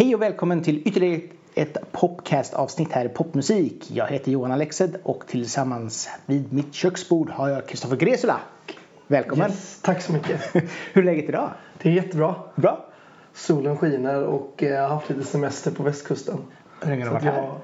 Hej och välkommen till ytterligare ett podcast-avsnitt här i Popmusik. Jag heter Johan Alexed och tillsammans vid mitt köksbord har jag Kristoffer Gresula. Välkommen! Yes, tack så mycket. Hur är läget idag? Det är jättebra. Bra? Solen skiner och eh, jag har haft lite semester på västkusten. Hur länge har du varit att här? jag,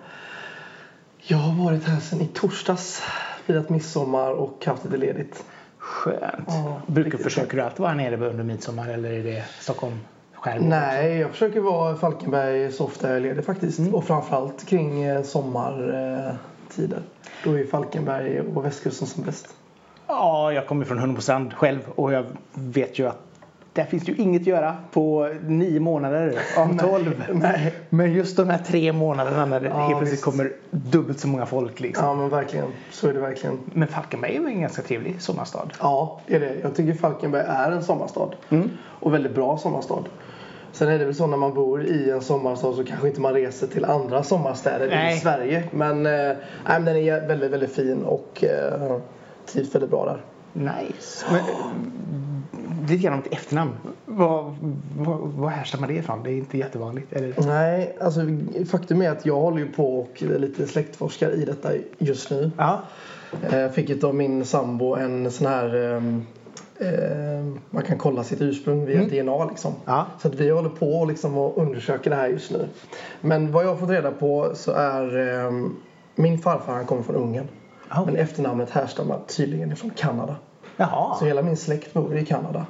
jag har varit här sedan i torsdags. Firat midsommar och haft lite ledigt. Skönt. Ja, Brukar, försöker du alltid vara här nere under midsommar eller är det Stockholm skärgård? Nej, jag försöker vara Falkenberg så ofta jag är ledig faktiskt. Mm. Och framförallt kring eh, sommartider. Då är Falkenberg och västkusten som bäst. Ja, jag kommer från Hunnebostrand själv och jag vet ju att där finns det ju inget att göra på nio månader av tolv. Nej. Men just de här tre månaderna när det Ja, helt plötsligt kommer dubbelt så många folk. Liksom. Ja men verkligen. Så är det verkligen. Men Falkenberg är ju en ganska trevlig sommarstad. Ja, det är det. Jag tycker Falkenberg är en sommarstad. Mm. Och väldigt bra sommarstad. Sen är det väl så när man bor i en sommarstad så kanske inte man reser till andra sommarstäder Nej. i Sverige. Men, men den är väldigt, väldigt fin och eh, trivs väldigt bra där. Nice. Men, eh, lite grann om ditt efternamn. Vad, vad, vad härstammar det ifrån? Det är inte jättevanligt. Eller? Nej, alltså faktum är att jag håller ju på och är lite släktforskar i detta just nu. Ja. Eh, Jag fick av min sambo en sån här eh, man kan kolla sitt ursprung via DNA liksom. Ja. Så att vi håller på liksom och undersöker det här just nu. Men vad jag har fått reda på så är ehm, min farfar han kommer från Ungern. Ja. Men efternamnet härstammar tydligen från Kanada. Jaha. Så hela min släkt bor i Kanada.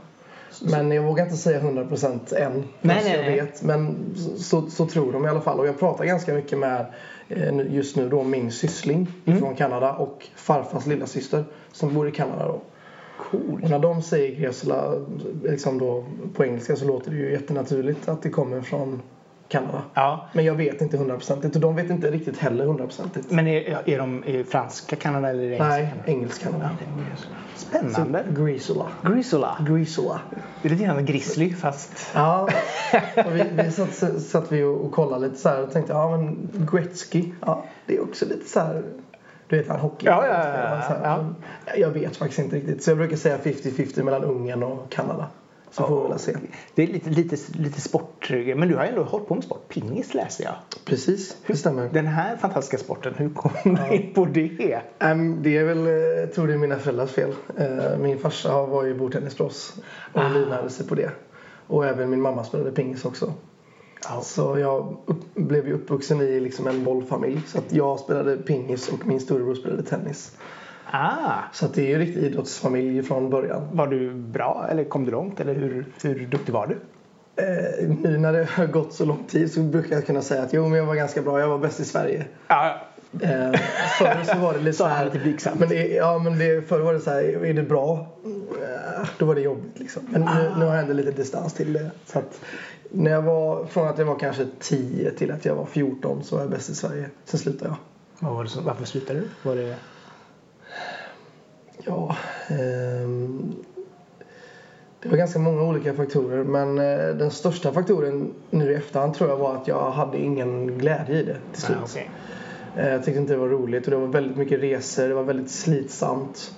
Men jag vågar inte säga 100% än. Nej, nej, jag vet. Men så, så tror de i alla fall. Och jag pratar ganska mycket med eh, just nu då min syssling Mm. från Kanada och farfars lilla syster som bor i Kanada då. Coolt. Och när de säger Gresula liksom då på engelska så låter det ju jättenaturligt att det kommer från Kanada. Ja. Men jag vet inte hundraprocentigt och de vet inte riktigt heller hundraprocentigt. Men är, är de i franska Kanada eller är det engelska Nej, Kanada? engelsk Kanada. Spännande. Grisula. Grisula. Grisula. Det är lite grann grizzly fast... Ja, och vi, vi satt, satt vi och, och kollade lite så här och tänkte ja men Gretzky, ja det är också lite så här du vet han hockey. Ja, ja, ja, ja. Jag vet faktiskt inte riktigt. Så jag brukar säga 50-50 mellan Ungern och Kanada. Så får vi väl se. Det är lite, lite, lite sport. Men du har ju ändå hållit på med sport. Pingis läste jag. Precis, det stämmer. Den här fantastiska sporten, hur kom du in på det? Ehm, det är väl, eh, jag tror det är mina föräldrars fel. Eh, Min farsa var ju bordtennisproffs och Ah. livnärde sig på det. Och även min mamma spelade pingis också. Ja. Så jag upp, blev ju uppvuxen i liksom en bollfamilj. Så att jag spelade pingis och min storebror spelade tennis. Ah, Så det är ju riktig idrottsfamilj från början. var du bra eller kom du långt? Eller hur, hur duktig var du? Eh, nu när det har gått så lång tid så brukar jag kunna säga att jo men jag var ganska bra, jag var bäst i Sverige. Ja, Eh, förr så var det lite så här. lite blygsamt. Men det, ja men det, förr var det så här, är det bra? Eh, Då var det jobbigt liksom. Men nu, nu har jag ändå lite distans till det. Så att när jag var, från att jag var kanske 10 till att jag var 14 så var jag bäst i Sverige. Sen slutade jag. varför slutade du? Var det... Ja, ehm, det var ganska många olika faktorer men eh, den största faktoren nu i efterhand tror jag var att jag hade ingen glädje i det till slut. Ah. Eh, Jag tyckte inte det var roligt och det var väldigt mycket resor, det var väldigt slitsamt.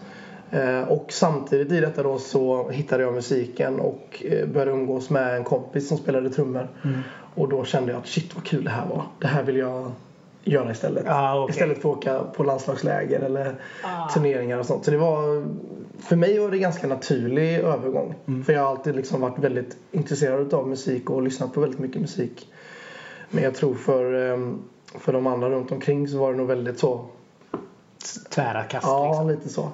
Eh, Och samtidigt i detta då så hittade jag musiken och började umgås med en kompis som spelade trummor. Mm. Och då kände jag att shit vad kul det här var. Det här vill jag göra istället. Ah, okej. Istället för att åka på landslagsläger eller Ah. turneringar och sånt. Så det var, för mig var det en ganska naturlig övergång. Mm. För jag har alltid liksom varit väldigt intresserad av musik och lyssnat på väldigt mycket musik. Men jag tror för, ehm, för de andra runt omkring så var det nog väldigt så. Tvära kast Ja, liksom. lite så.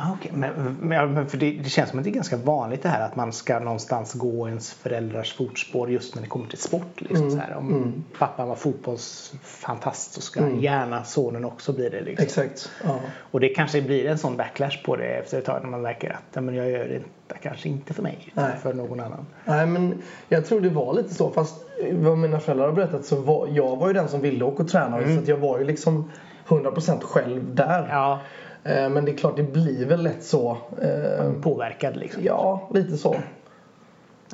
Ah, okay. men, men, för det, det känns som att det är ganska vanligt det här att man ska någonstans gå ens föräldrars fotspår just när det kommer till sport. Liksom, Mm, så här. Om mm. pappan var fotbollsfantast så ska Mm. gärna sonen också bli det. Liksom. Exakt. Ja. Och det kanske blir en sån backlash på det efter ett tag när man märker att "Nej, men jag gör det kanske inte för mig utan för någon annan. Nej, men jag tror det var lite så. Fast vad mina föräldrar har berättat så var jag var ju den som ville åka och träna. Så att jag var ju liksom 100% själv där. Mm. Ja, Eh, Men det är klart, det blir väl lätt så. Eh, påverkad liksom. Ja, lite så.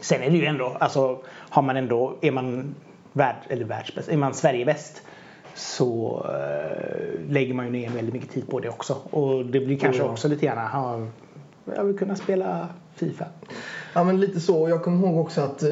Sen är det ju ändå, alltså har man ändå, är man värld, eller världsbäst, är man Sverigebäst så eh, lägger man ju ner väldigt mycket tid på det också. Och det blir kanske Ja. också lite grann, aha, jag vill kunna spela Fifa. Ja men lite så. Jag kommer ihåg också att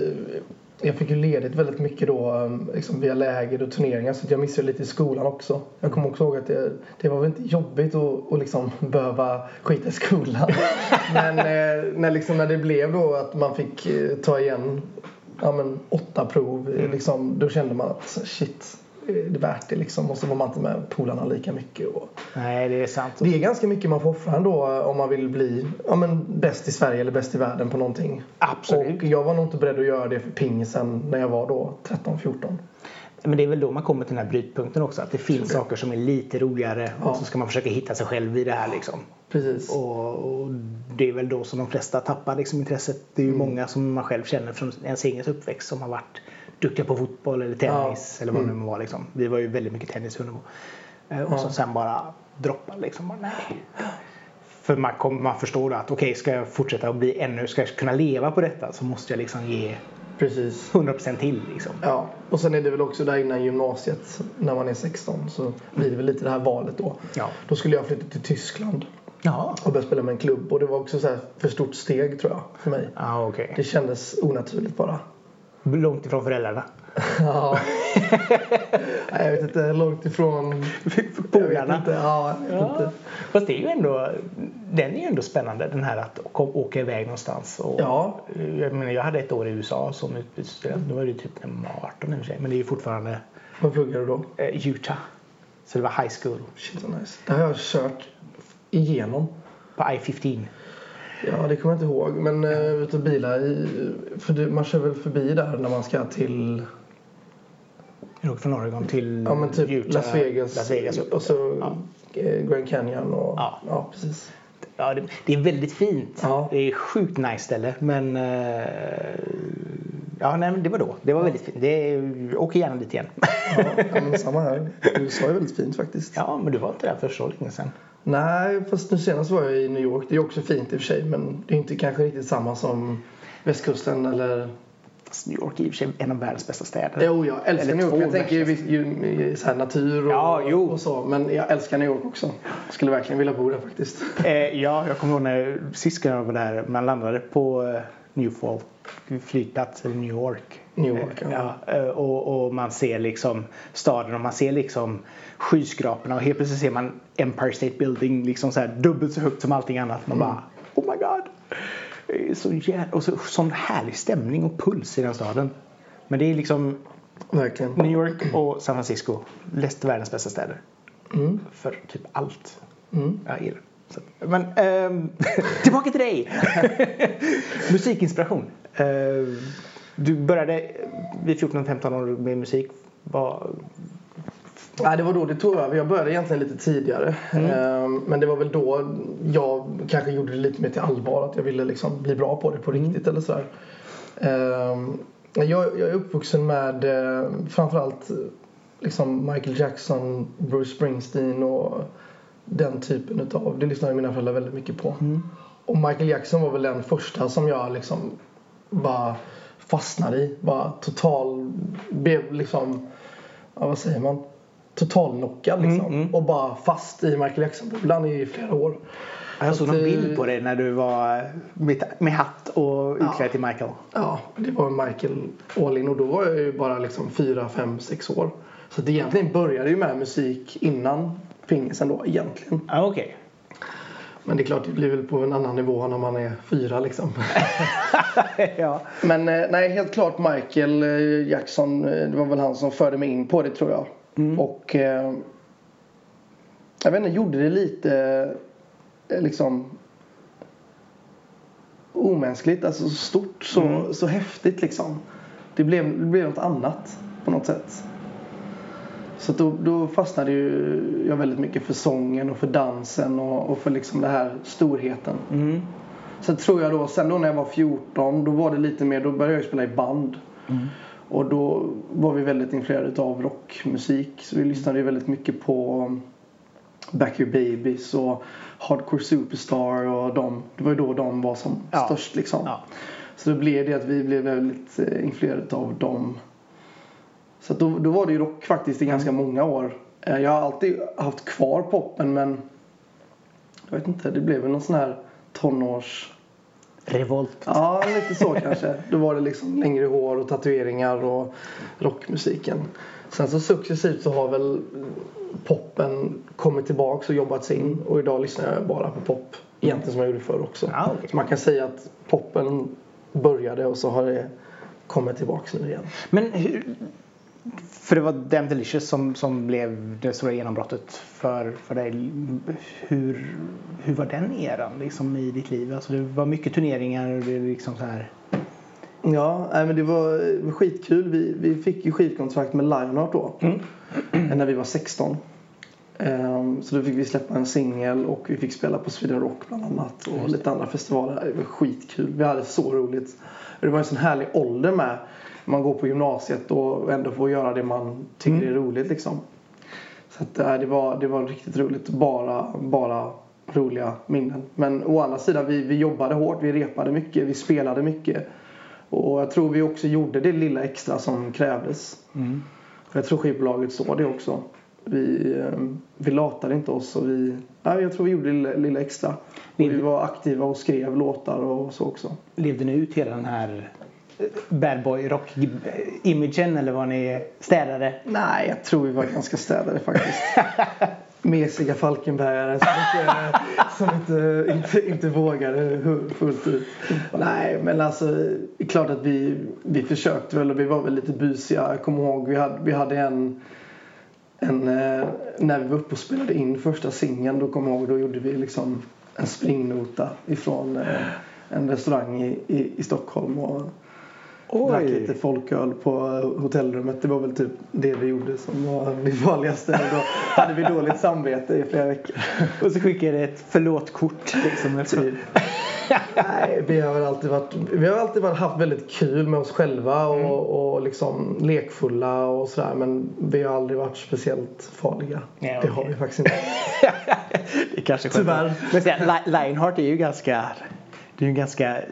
jag fick ju ledigt väldigt mycket då um, liksom via läger och turneringar så jag missade lite i skolan också. Jag kommer också ihåg att det, det var väl inte jobbigt att, att liksom behöva skita i skolan. Men eh, när, liksom, när det blev då att man fick eh, ta igen ja, men, åtta prov, mm. liksom, då kände man att shit, är det värt det liksom? Och så var man inte med polarna lika mycket. Och... Nej, det är sant. Det är ganska mycket man får offra ändå om man vill bli ja, men bäst i Sverige eller bäst i världen på någonting. Absolut. Och jag var nog inte beredd att göra det för pingisen när jag var då 13-14. Men det är väl då man kommer till den här brytpunkten också. Att det finns det. saker som är lite roligare ja. och så ska man försöka hitta sig själv i det här liksom. Precis. Och, och det är väl då som de flesta tappar liksom intresset. Det är ju mm. många som man själv känner från ens egen uppväxt som har varit duktiga på fotboll eller tennis ja. eller vad mm. det nu var. Liksom. Vi var ju väldigt mycket tennis i eh, Och så sen bara droppa liksom. nej. För man, kom, man förstår då att okej, okay, ska jag fortsätta att bli ännu, ska jag kunna leva på detta så måste jag liksom ge Precis. 100% till liksom. Ja, och sen är det väl också där innan gymnasiet när man är 16 så blir det väl lite det här valet då. Ja. Då skulle jag flytta till Tyskland. Jaha. Och börja spela med en klubb och det var också så för stort steg tror jag för mig. Ah, okay. Det kändes onaturligt bara. Långt ifrån föräldrarna? ja. jag vet inte, långt ifrån polarna. Ja, ja. Fast det är ju ändå, den är ju ändå spännande den här att åka iväg någonstans. Och, ja. jag, menar, jag hade ett år i USA som utbytesstudent. Då var det typ när man var 18 i och för sig. Men det är ju fortfarande Vad pluggade du då? Eh, Utah. Så det var high school. Shit vad nice. Det har jag kört igenom. På I-15. Ja, det kommer jag inte ihåg. Men ja. uh, ute och bila i... För det, man kör väl förbi där när man ska till... Jag från Oregon till ja, men typ Utah, Las Vegas. Las Vegas och så ja. Eh, Grand Canyon och... Ja, ja precis. Ja, det, det, är väldigt fint. Ja. Det är sjukt nice ställe. Men... Uh, ja, nej, det var då. Det var väldigt fint. Det, åker gärna dit igen. ja, men samma här. USA är väldigt fint faktiskt. Ja, men du var inte där för så länge sedan. Nej, fast nu senast var jag i New York. Det är också fint i och för sig men det är inte kanske riktigt samma som västkusten eller New York är i och för sig en av världens bästa städer. Jo, jag älskar Eller New York. Jag tänker ju, ju så här natur och, ja, och så. Men jag älskar New York också. Jag skulle verkligen vilja bo där faktiskt. Eh, ja, jag kommer ihåg när sist jag var där. Man landade på eh, Newfall flygplats i New York. New York, ja. ja eh, och, och, man ser liksom staden och man ser liksom skyskraporna och helt plötsligt ser man Empire State Building liksom så här dubbelt så högt som allting annat. Man mm. bara oh my god. Så jä... och så, sån härlig stämning och puls i den staden. Men det är liksom Verkligen. New York och San Francisco. Läst världens bästa städer. Mm. För typ allt. Mm. Jag gillar men ähm, tillbaka till dig! Musikinspiration. Äh, du började vid 14-15 år med musik. Vad, Nej, det var då det tog över. Jag började egentligen lite tidigare. Mm. Ehm, men det var väl då jag kanske gjorde det lite mer till allvar. Att jag ville liksom bli bra på det på mm. riktigt eller sådär. Ehm, jag, jag är uppvuxen med eh, framförallt liksom Michael Jackson, Bruce Springsteen och den typen utav. Det lyssnade mina föräldrar väldigt mycket på. Mm. Och Michael Jackson var väl den första som jag liksom bara fastnade i. Bara total, blev liksom, ja, vad säger man? Totalknockad liksom. Mm, mm. Och bara fast i Michael Jackson-bubblan i flera år. Jag såg någon eh, bild på dig när du var med, med hatt och utklädd ja, till Michael. Ja, det var Michael all in och då var jag ju bara liksom 4, 5, 6 år. Så det egentligen började ju med musik innan pingisen då egentligen. Ah, okay. Men det är klart, det blir väl på en annan nivå när man är fyra liksom. ja. Men eh, nej, helt klart Michael eh, Jackson, det var väl han som förde mig in på det tror jag. Mm. Och eh, jag vet inte, gjorde det lite eh, liksom omänskligt, alltså så stort, så, mm. så häftigt liksom. Det blev, det blev något annat på något sätt. Så då, då fastnade ju jag väldigt mycket för sången och för dansen och, och för liksom den här storheten. Mm. Sen tror jag då, sen då när jag var 14, då var det lite mer, då började jag spela i band. Mm. Och då var vi väldigt influerade av rockmusik. Så vi lyssnade väldigt mycket på Back Your Babies och Hardcore Superstar och de. Det var ju då de var som ja. störst liksom. Ja. Så då blev det att vi blev väldigt eh, influerade av dem. Så då, då var det ju rock faktiskt i ganska många år. Eh, jag har alltid haft kvar poppen men jag vet inte, det blev väl någon sån här tonårs Revolt. Ja, lite så kanske. Då var det liksom längre hår och tatueringar och rockmusiken. Sen så successivt så har väl poppen kommit tillbaks och jobbats in och idag lyssnar jag bara på pop. Egentligen som jag gjorde förr också. Ja, okej. Så man kan säga att poppen började och så har det kommit tillbaks nu igen. Men hur, för det var Damn Delicious som, som blev det stora genombrottet för, för dig. Hur, hur var den eran liksom, i ditt liv? Alltså, det var mycket turneringar och det liksom så här. Ja, nej, men det var skitkul. Vi, vi fick ju skivkontrakt med Lionheart då. När vi var 16. Ehm, så då fick vi släppa en singel och vi fick spela på Sweden Rock bland annat. Och lite andra festivaler. Det var skitkul. Vi hade så roligt. Det var en sån härlig ålder med. Man går på gymnasiet och ändå får göra det man tycker är roligt liksom. Så att, äh, det, var, det var riktigt roligt. Bara, bara roliga minnen. Men å andra sidan, vi, vi jobbade hårt. Vi repade mycket. Vi spelade mycket. Och jag tror vi också gjorde det lilla extra som krävdes. För jag tror skivbolaget såg det också. Vi, eh, vi latade inte oss och vi, nej, jag tror vi gjorde det lilla, lilla extra. Och vi var aktiva och skrev låtar och så också. Levde ni ut hela den här eh, bad boy rock imagen eller var ni städade? Nej, jag tror vi var ganska städade faktiskt. Mesiga Falkenbergare som, inte, som inte, inte, inte vågade fullt ut. Nej, men alltså det är klart att vi, vi försökte väl och vi var väl lite busiga. Jag kommer ihåg vi hade, vi hade en, en eh, när vi var uppe och spelade in första singeln då kommer jag ihåg då gjorde vi liksom en springnota ifrån eh, en restaurang i, i, i Stockholm och drack lite folköl på hotellrummet. Det var väl typ det vi gjorde som var det farligaste. Och då hade vi dåligt samvete i flera veckor. Och så skickade jag ett förlåt-kort. Liksom, efter. Nej, vi har väl alltid varit, vi har alltid varit haft väldigt kul med oss själva och, och liksom lekfulla och sådär. Men vi har aldrig varit speciellt farliga. Ja, Det har vi faktiskt inte. det kanske Tyvärr. Men Li- Lionheart är ju ganska det är en ganska eh,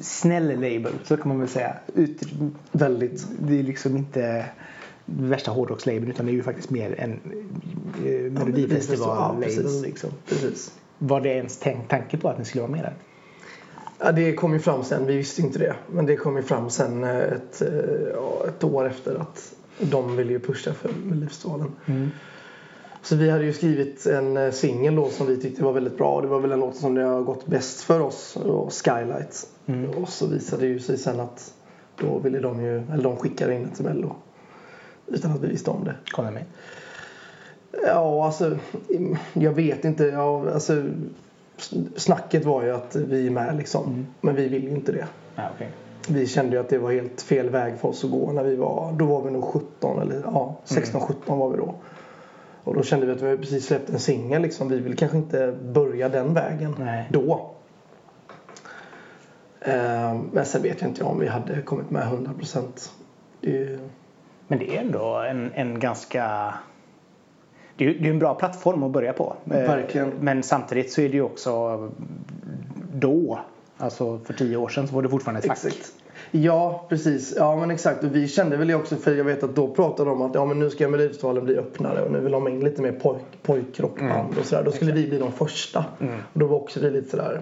snäll label, så kan man väl säga. Ut, Väldigt. det är liksom inte värsta hårdrockslabeln utan det är ju faktiskt mer en eh, melodifestival-label. precis. liksom. precis. Var det ens tänkt tanke på att ni skulle vara med där? Ja, det kom ju fram sen. Vi visste inte det. Men det kom ju fram sen eh, ett, eh, ett år efter att de ville ju pusha för Melodifestivalen. Så vi hade ju skrivit en eh, singel då som vi tyckte var väldigt bra. Det var väl en låt som det har gått bäst för oss. Och Skylight. Och så visade det ju sig sen att då ville de ju, eller de skickade in det till Mello. Utan att vi visste om det. Kolla med. Ja, alltså jag vet inte. Ja, alltså, snacket var ju att vi är med liksom. Men vi vill ju inte det. Ja, okej. Vi kände ju att det var helt fel väg för oss att gå när vi var, då var vi nog 17 eller ja, 16-17 var vi då. Och då kände vi att vi precis släppt en singel liksom. Vi vill kanske inte börja den vägen Nej. då. Eh, men sen vet jag inte om vi hade kommit med 100%. Det är, Men det är ändå en, en ganska... Det är ju en bra plattform att börja på. Eh, Verkligen. Men samtidigt så är det ju också då, alltså för tio år sedan så var det fortfarande ett fack. Exakt. Ja, precis. Ja, men exakt. Och vi kände väl det också för jag vet att då pratade de om att ja, men nu ska Melodifestivalen bli öppnare och nu vill de ha in lite mer pojk, pojkrockband och sådär. Då skulle vi bli de första. Och då var också vi lite sådär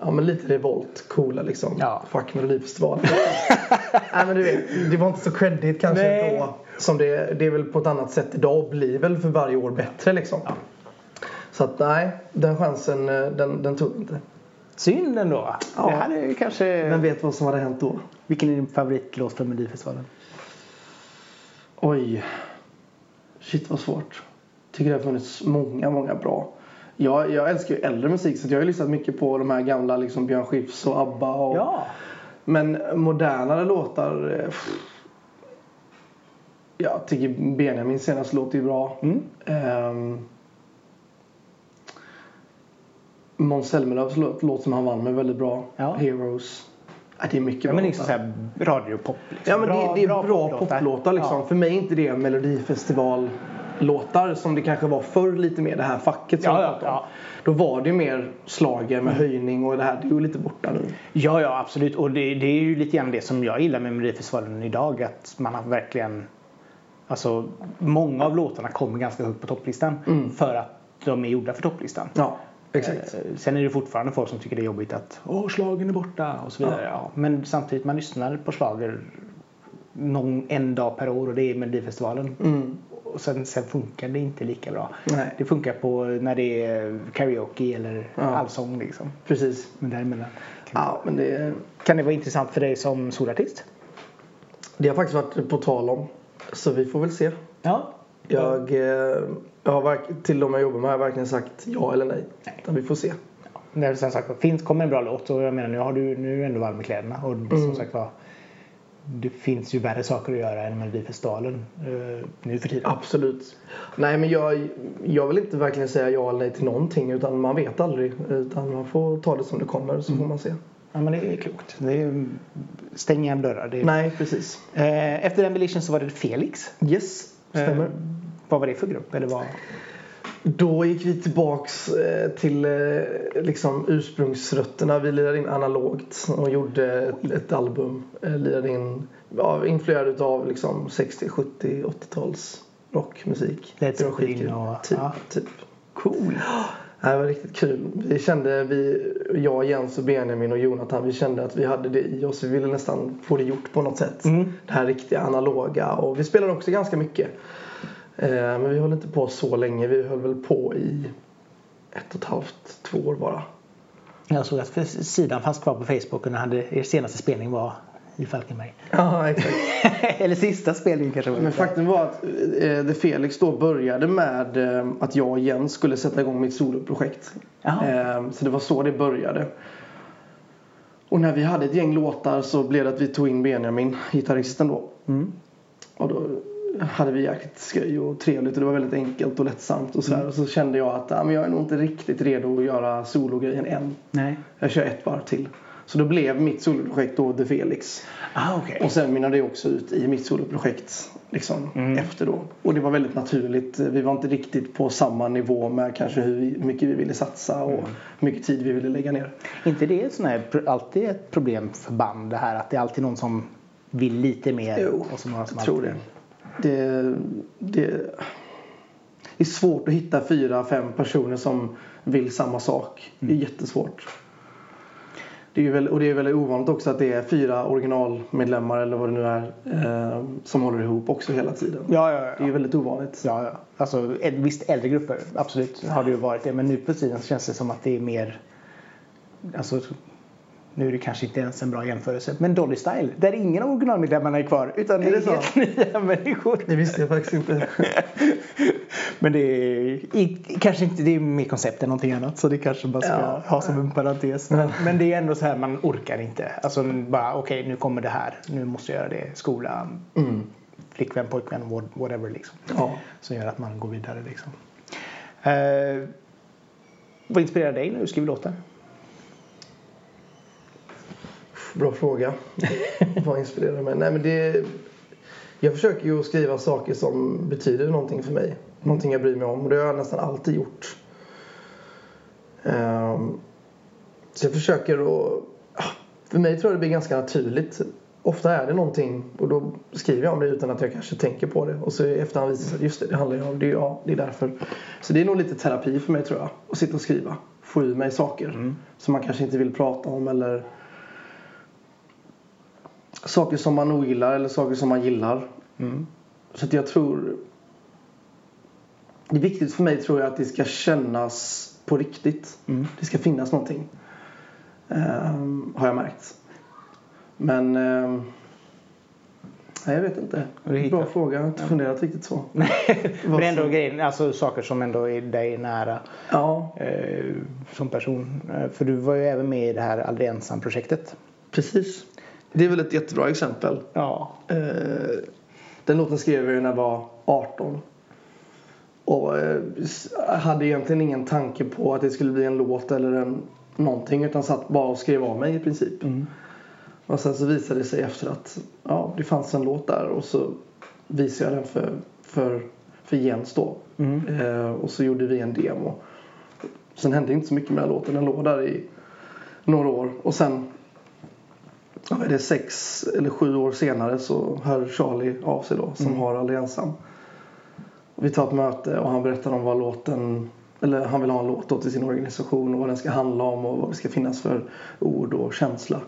Ja men lite revolt, coola liksom. Ja. Fuck Melodifestivalen. Nej men du vet, det var inte så credit kanske Nej. då. Som det, det är väl på ett annat sätt idag och blir väl för varje år bättre liksom. Så att nej, den chansen eh, den, den tog inte. Synd ändå. Ja. Det hade ju kanske... Vem vet vad som hade hänt då? Vilken är din favoritlåt från Melodifestivalen? Oj. Shit vad svårt. Tycker det har funnits många, många bra. Jag, jag älskar ju äldre musik så jag har lyssnat mycket på de här gamla liksom Björn Skifs och ABBA. Och, Ja. Men modernare låtar. eh, pff. Jag tycker Benjamins senaste låt är bra. Mm. Um, Måns Zelmerlöws låt, låt som han vann med väldigt bra. Ja. Heroes. Ja, det är mycket Ja, bra men liksom låtar. såhär radiopop. Liksom. Ja men det, det är bra, poplåtar liksom. Ja. För mig är inte det melodifestivallåtar som det kanske var förr lite mer det här facket som Ja, ja, ja. Då var det ju mer slager med höjning och det här. Det är ju lite borta nu. Ja, ja absolut. Och det, det är ju lite grann det som jag gillar med Melodifestivalen idag. Att man har verkligen... Alltså, många av låtarna kommer ganska högt på topplistan. För att de är gjorda för topplistan. Ja. Exakt. Eh, Sen är det fortfarande folk som tycker det är jobbigt att Åh, slagen är borta och så vidare. Ja. Men samtidigt, man lyssnar på slager någon, en dag per år och det är Melodifestivalen. Mm. Och sen, sen funkar det inte lika bra. Nej. Det funkar på när det är karaoke eller Ja. allsång liksom. Precis. Men däremellan. Kan, Ja, men det, kan det vara intressant för dig som solartist? det har faktiskt varit på tal om. Så vi får väl se. Ja. Jag, eh, jag har verk- till de jag jobbar med har jag verkligen sagt ja eller nej. Nej. Vi får se. När det som sagt finns, kommer en bra låt och jag menar nu har du, nu är du ändå varm i kläderna och som Mm. sagt var det finns ju värre saker att göra än Melodifestivalen eh, nu för tiden. Absolut. Nej men jag, jag vill inte verkligen säga ja eller nej till någonting utan man vet aldrig. Utan man får ta det som det kommer så får man se. Ja men det är klokt. Det är, stäng igen dörrar. Det är, Nej precis. eh, efter Demolition så var det Felix. Yes, stämmer. Eh, vad var det för grupp? Eller vad? Då gick vi tillbaks eh, till eh, liksom ursprungsrötterna. Vi lirade in analogt och gjorde ett, ett album. Eh, lirade in, ja, influerad utav liksom 60, 70, 80-tals rockmusik. Led Zeppelin skitkul. och- Typ, ja. typ. Cool. Det var riktigt kul. Vi kände, vi, jag, Jens och Benjamin och Jonathan, vi kände att vi hade det i oss. Vi ville nästan få det gjort på något sätt. Mm. Det här riktiga analoga. Och vi spelade också ganska mycket. Eh, men vi höll inte på så länge. Vi höll väl på i ett och ett halvt, två år bara. Jag såg att sidan fanns kvar på Facebook och när hade, er senaste spelning var i Falkenberg. Ja, exakt. eller sista spelningen kanske var. Men faktum var att eh, det Felix då började med eh, att jag och Jens skulle sätta igång mitt soloprojekt. Eh, så det var så det började. Och när vi hade ett gäng låtar så blev det att vi tog in Benjamin, gitarristen då. Mm. Och då hade vi jäkligt skoj och trevligt och det var väldigt enkelt och lättsamt och sådär. Och så kände jag att ja, men jag är nog inte riktigt redo att göra sologrejen än. Nej. Jag kör ett varv till. Så då blev mitt soloprojekt då The Felix. Ah, okej. Och sen mynnade det också ut i mitt soloprojekt liksom, Mm. efter då. Och det var väldigt naturligt. Vi var inte riktigt på samma nivå med kanske hur mycket vi ville satsa och Mm. hur mycket tid vi ville lägga ner. inte det sån här, alltid ett problem för band det här att det är alltid någon som vill lite mer. Jo, och som har som jag tror alltid- det. Det. Det är svårt att hitta fyra, fem personer som vill samma sak. Det är Mm. jättesvårt. Det är väl, och det är väldigt ovanligt också att det är fyra originalmedlemmar eller vad det nu är eh, som håller ihop också hela tiden. Ja, ja, Det är ja. ju väldigt ovanligt. ja, ja. Alltså, visst äldre grupper, absolut har det ju varit det. Men nu på tiden känns det som att det är mer... Alltså, nu är det kanske inte ens en bra jämförelse. Men Dolly Style, där ingen av originalmedlemmarna är kvar. Utan det Är är, det så? helt nya människor. Det visste jag faktiskt inte. Men det är kanske inte det är mer koncept än någonting annat. Så det kanske bara ska Ja. ha som en parentes. Men, men det är ändå så här man orkar inte. Alltså bara okej nu kommer det här. Nu måste jag göra det. Skola, Mm. flickvän, pojkvän, what- whatever liksom. Ja. Som gör att man går vidare liksom. Eh, vad inspirerar dig när du skriver låtar? Bra fråga. Vad inspirerar mig? Nej, men det, jag försöker ju skriva saker som betyder någonting för mig. Någonting jag bryr mig om. Och det har jag nästan alltid gjort. Ehm, så jag försöker att... För mig tror jag det blir ganska naturligt. Ofta är det någonting och då skriver jag om det utan att jag kanske tänker på det. Och så i efterhand visar det sig att just det, det handlar ju om det. Ja, det är därför. Så det är nog lite terapi för mig tror jag. Att sitta och skriva. Få ur mig saker som man kanske inte vill prata om eller saker som man ogillar eller saker som man gillar. Mm. Så att jag tror... Det är viktigt för mig tror jag att det ska kännas på riktigt. Mm. Det ska finnas någonting. Ehm, har jag märkt. Men... ehm, nej, jag vet inte. Bra fråga. Jag har inte funderat riktigt så. Men ändå grejen, alltså saker som ändå är dig nära Ja, eh, som person. Eh, för du var ju även med i det här Aldrig ensam-projektet. precis. Det är väl ett jättebra exempel. Ja. Eh, den låten skrev jag när jag var 18. Och eh, hade egentligen ingen tanke på att det skulle bli en låt eller en, någonting. Utan satt bara och skrev av mig i princip. Mm. Och sen så visade det sig efter att ja, det fanns en låt där. Och så visade jag den för, för, för Jens då. Mm. Eh, och så gjorde vi en demo. Sen hände inte så mycket med den låten. Den låg där i några år. Och sen är det sex eller sju år senare så hör Charlie av sig då som Mm. har Aldrig ensam. Vi tar ett möte och han berättar om vad låten Eller han vill ha en låt då till sin organisation och vad den ska handla om och vad det ska finnas för ord och känsla.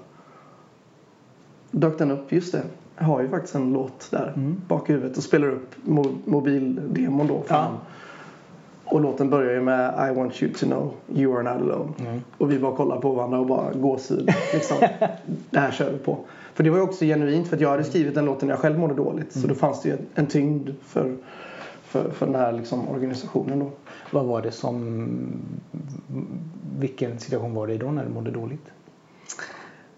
Dök den upp, just det. Jag har ju faktiskt en låt där Mm. bak i huvudet och spelar upp mo- mobildemon då. för Ja. Och låten börjar ju med I want you to know you are not alone. Mm. Och vi bara kollar på varandra och bara gåshud. Liksom. det här kör vi på. För det var ju också genuint för att jag hade skrivit den låten när jag själv mådde dåligt. Så då fanns det ju en, tyngd för, för, för den här liksom, organisationen då. Vad var det som... Vilken situation var det då när du mådde dåligt?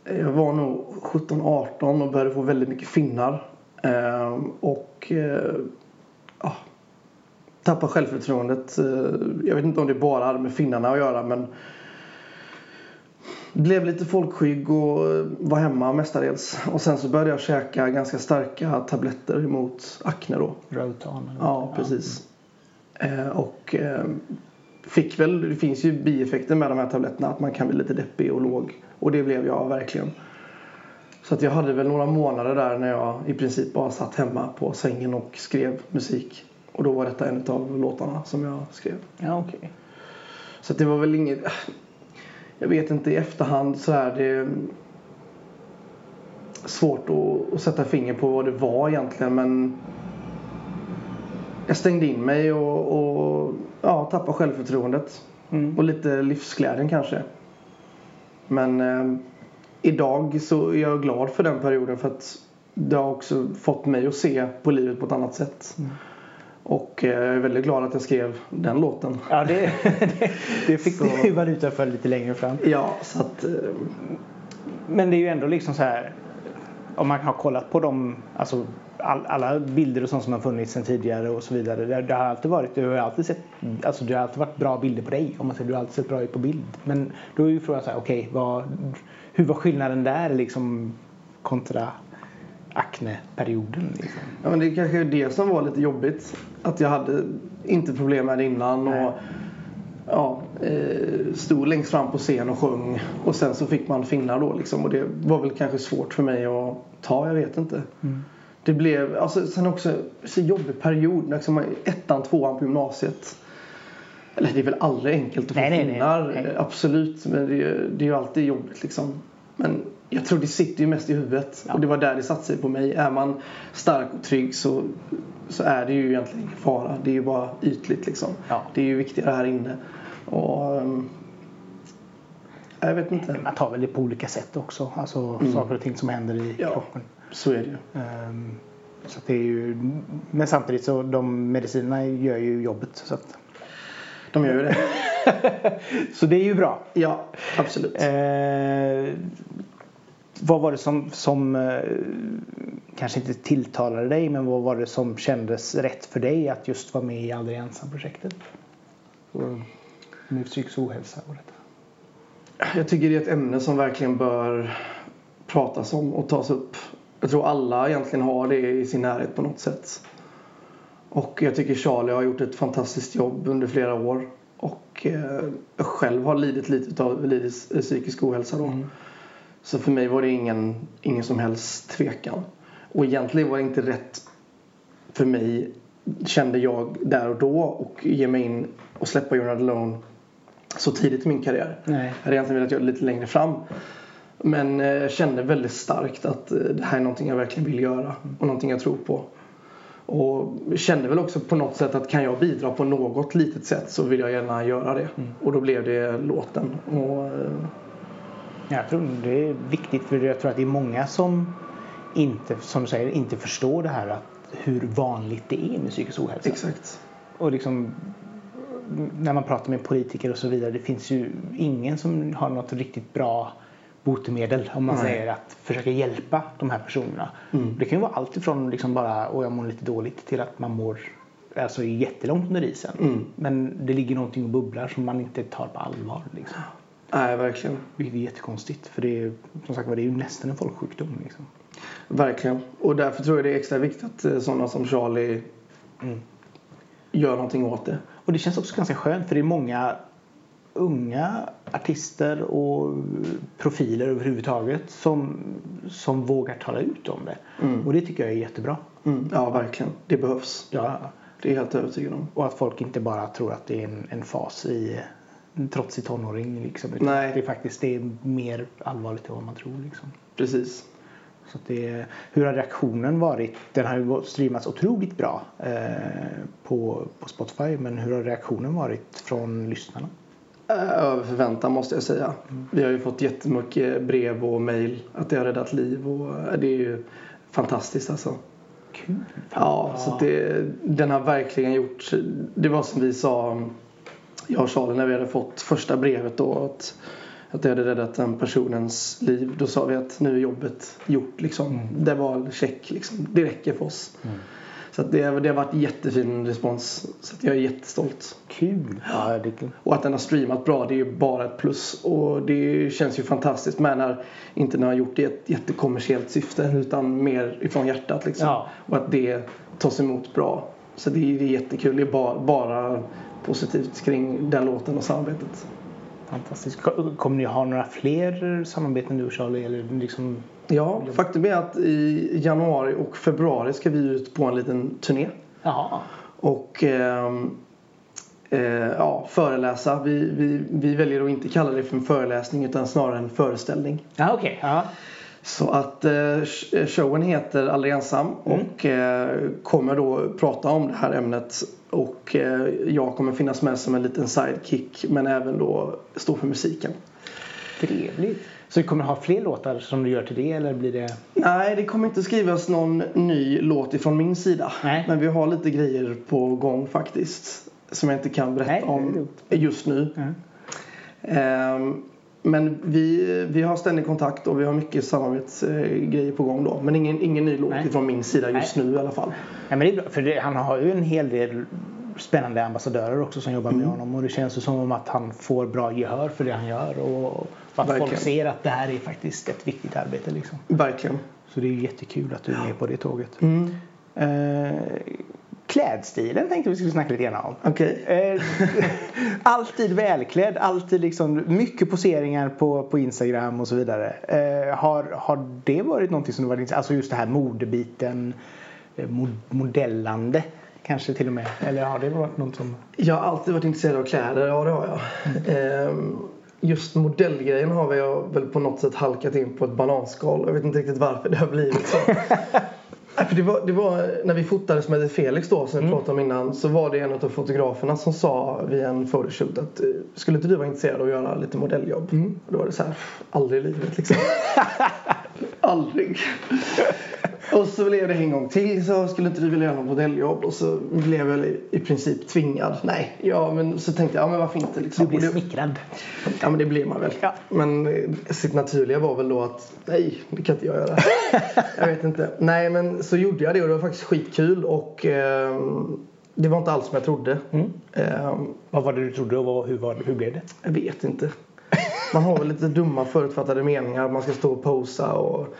Jag var nog 17-18 och började få väldigt mycket finnar. Ehm, och eh, ja, tappade självförtroendet. Eh, jag vet inte om det bara hade med finnarna att göra men blev lite folkskygg och eh, var hemma mestadels. Och sen så började jag käka ganska starka tabletter emot akne då. Rotan? Ja, precis. Eh, och fick väl, det finns ju bieffekter med de här tabletterna att man kan bli lite deppig och låg. Och det blev jag verkligen. Så att jag hade väl några månader där när jag i princip bara satt hemma på sängen och skrev musik. Och då var detta en av låtarna som jag skrev. Ja, okej. Så det var väl inget... Jag vet inte i efterhand så är det svårt att, att sätta finger på vad det var egentligen men jag stängde in mig och, och ja, tappade självförtroendet. Mm. Och lite livsglädjen kanske. Men eh, idag så är jag glad för den perioden för att det har också fått mig att se på livet på ett annat sätt. Mm. Och eh, jag är väldigt glad att jag skrev den låten. Ja, det, det, det fick Så- du valuta för lite längre fram. Ja, så att... Eh, Men det är ju ändå liksom så här. Om man har kollat på de, alltså all, alla bilder och sånt som har funnits sedan tidigare och så vidare. Det, det har alltid varit, du har alltid sett, alltså det har alltid varit bra bilder på dig. Om man säger, du har alltid sett bra ut på bild. Men då är ju frågan så här, okej, vad, hur var skillnaden där liksom kontra akneperioden? Liksom? Ja, men det är kanske är det som var lite jobbigt. Att jag hade inte problem med det innan. Nej. Och, ja, eh, stod längst fram på scen och sjöng. Och sen så fick man finnar då liksom. Och det var väl kanske svårt för mig att ta. Jag vet inte. Mm. Det blev, alltså sen också så jobbig period. Liksom, ettan, tvåan på gymnasiet. Eller det är väl aldrig enkelt att få Nej, nej, nej. finnar. Nej. Absolut. Men det, är- det är ju alltid jobbigt liksom. Men jag tror det sitter ju mest i huvudet. Ja. Och det var där det satte sig på mig. Är man stark och trygg så, så är det ju egentligen ingen fara. Det är ju bara ytligt liksom. Ja. Det är ju viktigare här inne. Och, ehm, jag vet inte. Man tar väl det på olika sätt också. Alltså Mm. saker och ting som händer i Ja. kroppen. Så är det ju. Ehm, så det är ju, men samtidigt så de medicinerna gör ju jobbet. Så, att, De gör ju det. så det är ju bra. Ja, absolut. Eh, vad var det som, som eh, kanske inte tilltalade dig men vad var det som kändes rätt för dig att just vara med i Aldrig ensam-projektet? Med psykisk ohälsa och detta. Jag tycker det är ett ämne som verkligen bör pratas om och tas upp. Jag tror alla egentligen har det i sin närhet på något sätt. Och jag tycker Charlie har gjort ett fantastiskt jobb under flera år. Och eh, jag själv har lidit lite av lidit psykisk ohälsa då. Mm. Så för mig var det ingen, ingen som helst tvekan. Och egentligen var det inte rätt för mig, kände jag där och då, och ge mig in och släppa You're Not Alone så tidigt i min karriär. Nej. Jag hade egentligen velat göra det lite längre fram. Men eh, kände väldigt starkt att eh, det här är någonting jag verkligen vill göra och någonting jag tror på. Och kände väl också på något sätt att kan jag bidra på något litet sätt så vill jag gärna göra det. Och då blev det låten. Och, eh, Jag tror det är viktigt för jag tror att det är många som inte, som du säger, inte förstår det här att hur vanligt det är med psykisk ohälsa. exakt. Och liksom när man pratar med politiker och så vidare, det finns ju ingen som har något riktigt bra botemedel om man Nej. säger att försöka hjälpa de här personerna. Mm. Det kan ju vara allt ifrån liksom bara och jag mår lite dåligt till att man mår alltså jättelångt under isen. Mm. Men det ligger någonting och bubblar som man inte tar på allvar. Liksom. Nej, verkligen. Vilket är jättekonstigt för det är, som sagt det är ju nästan en folksjukdom. Liksom. Verkligen. Och därför tror jag det är extra viktigt att eh, sådana som Charlie Mm. gör någonting åt det. Och det känns också ganska skönt för det är många unga artister och profiler överhuvudtaget som, som vågar tala ut om det. Mm. Och det tycker jag är jättebra. Mm. Ja, verkligen. Det behövs. Ja, Det är jag helt övertygad om. Och att folk inte bara tror att det är en, en fas i trotsig tonåring. Liksom, Nej. Det är faktiskt det är mer allvarligt än vad man tror. Liksom. Precis. Så det, hur har reaktionen varit? Den har ju streamats otroligt bra eh, på, på Spotify. Men hur har reaktionen varit från lyssnarna? Eh, Över förväntan måste jag säga. Vi har ju fått jättemycket brev och mail att det har räddat liv och eh, det är ju fantastiskt alltså. Kul! Ja, så att det, den har verkligen gjort, det var som vi sa, jag och Charlie när vi hade fått första brevet då att, att det hade räddat den personens liv. Då sa vi att nu är jobbet gjort liksom. Det var check liksom. Det räcker för oss. Så att det, det har varit jättefin respons. Så att jag är jättestolt. Kul! Ja, det är kul. Och att den har streamat bra det är ju bara ett plus. Och det känns ju fantastiskt med när inte den har gjort det i ett jättekommersiellt syfte utan mer ifrån hjärtat liksom. Ja. Och att det tas emot bra. Så det är, det är jättekul. Det är bara, bara positivt kring den låten och samarbetet. Fantastiskt. Ko- Kommer ni ha några fler samarbeten du och Charlie? Eller liksom... Ja, faktum är att i januari och februari ska vi ut på en liten turné. Jaha. Och ehm, eh, ja, föreläsa. Vi, vi, vi väljer att inte kalla det för en föreläsning utan snarare en föreställning. Okej. Ja. Så att eh, sh- showen heter Aldrig ensam och eh, kommer då prata om det här ämnet. Och eh, jag kommer finnas med som en liten sidekick men även då stå för musiken. Trevligt. Så du kommer ha fler låtar som du gör till det eller blir det? Nej, det kommer inte skrivas någon ny låt ifrån min sida. Nej. Men vi har lite grejer på gång faktiskt. Som jag inte kan berätta Nej, om just nu. Mm. Men vi, vi har ständig kontakt och vi har mycket samarbetsgrejer på gång då. Men ingen, ingen ny låt Nej. ifrån min sida just nu i alla fall. Ja, men det är bra, för det, han har ju en hel del spännande ambassadörer också som jobbar med honom och det känns ju som om att han får bra gehör för det han gör och att folk Verkligen. ser att det här är faktiskt ett viktigt arbete liksom. Verkligen. Så det är jättekul att du är med på det tåget. Mm. Eh, klädstilen tänkte vi skulle snacka lite grann om. Okej. Eh, alltid välklädd, alltid liksom mycket poseringar på, på Instagram och så vidare. Eh, har, har det varit någonting som du varit intresserad Alltså just det här modebiten, eh, mod, modellande kanske till och med. Eller har det varit något som... Jag har alltid varit intresserad av kläder, ja det har jag. Ehm, just modellgrejen har jag väl på något sätt halkat in på ett bananskal. Jag vet inte riktigt varför det har blivit så. Nej, för det, var, det var när vi fotade som hette Felix då som vi pratade om innan så var det en av fotograferna som sa vid en photoshoot att eh, skulle inte du vara intresserad av att göra lite modelljobb? Och då var det så här, aldrig i livet liksom. aldrig. Och så blev det en gång till så skulle inte du vilja göra något modelljobb och så blev jag i, princip tvingad. Nej, ja men så tänkte jag, ja men varför inte liksom. Du det, smickrad. ja men det blir man väl. Ja. Men eh, sitt naturliga var väl då att nej, det kan inte jag göra. jag vet inte. Nej men så gjorde jag det och det var faktiskt skitkul och ehm, det var inte alls som jag trodde. Mm. Ehm, Vad var det du trodde och vad, hur, var, hur blev det? jag vet inte. Man har väl lite dumma förutfattade meningar. Man ska stå och posa och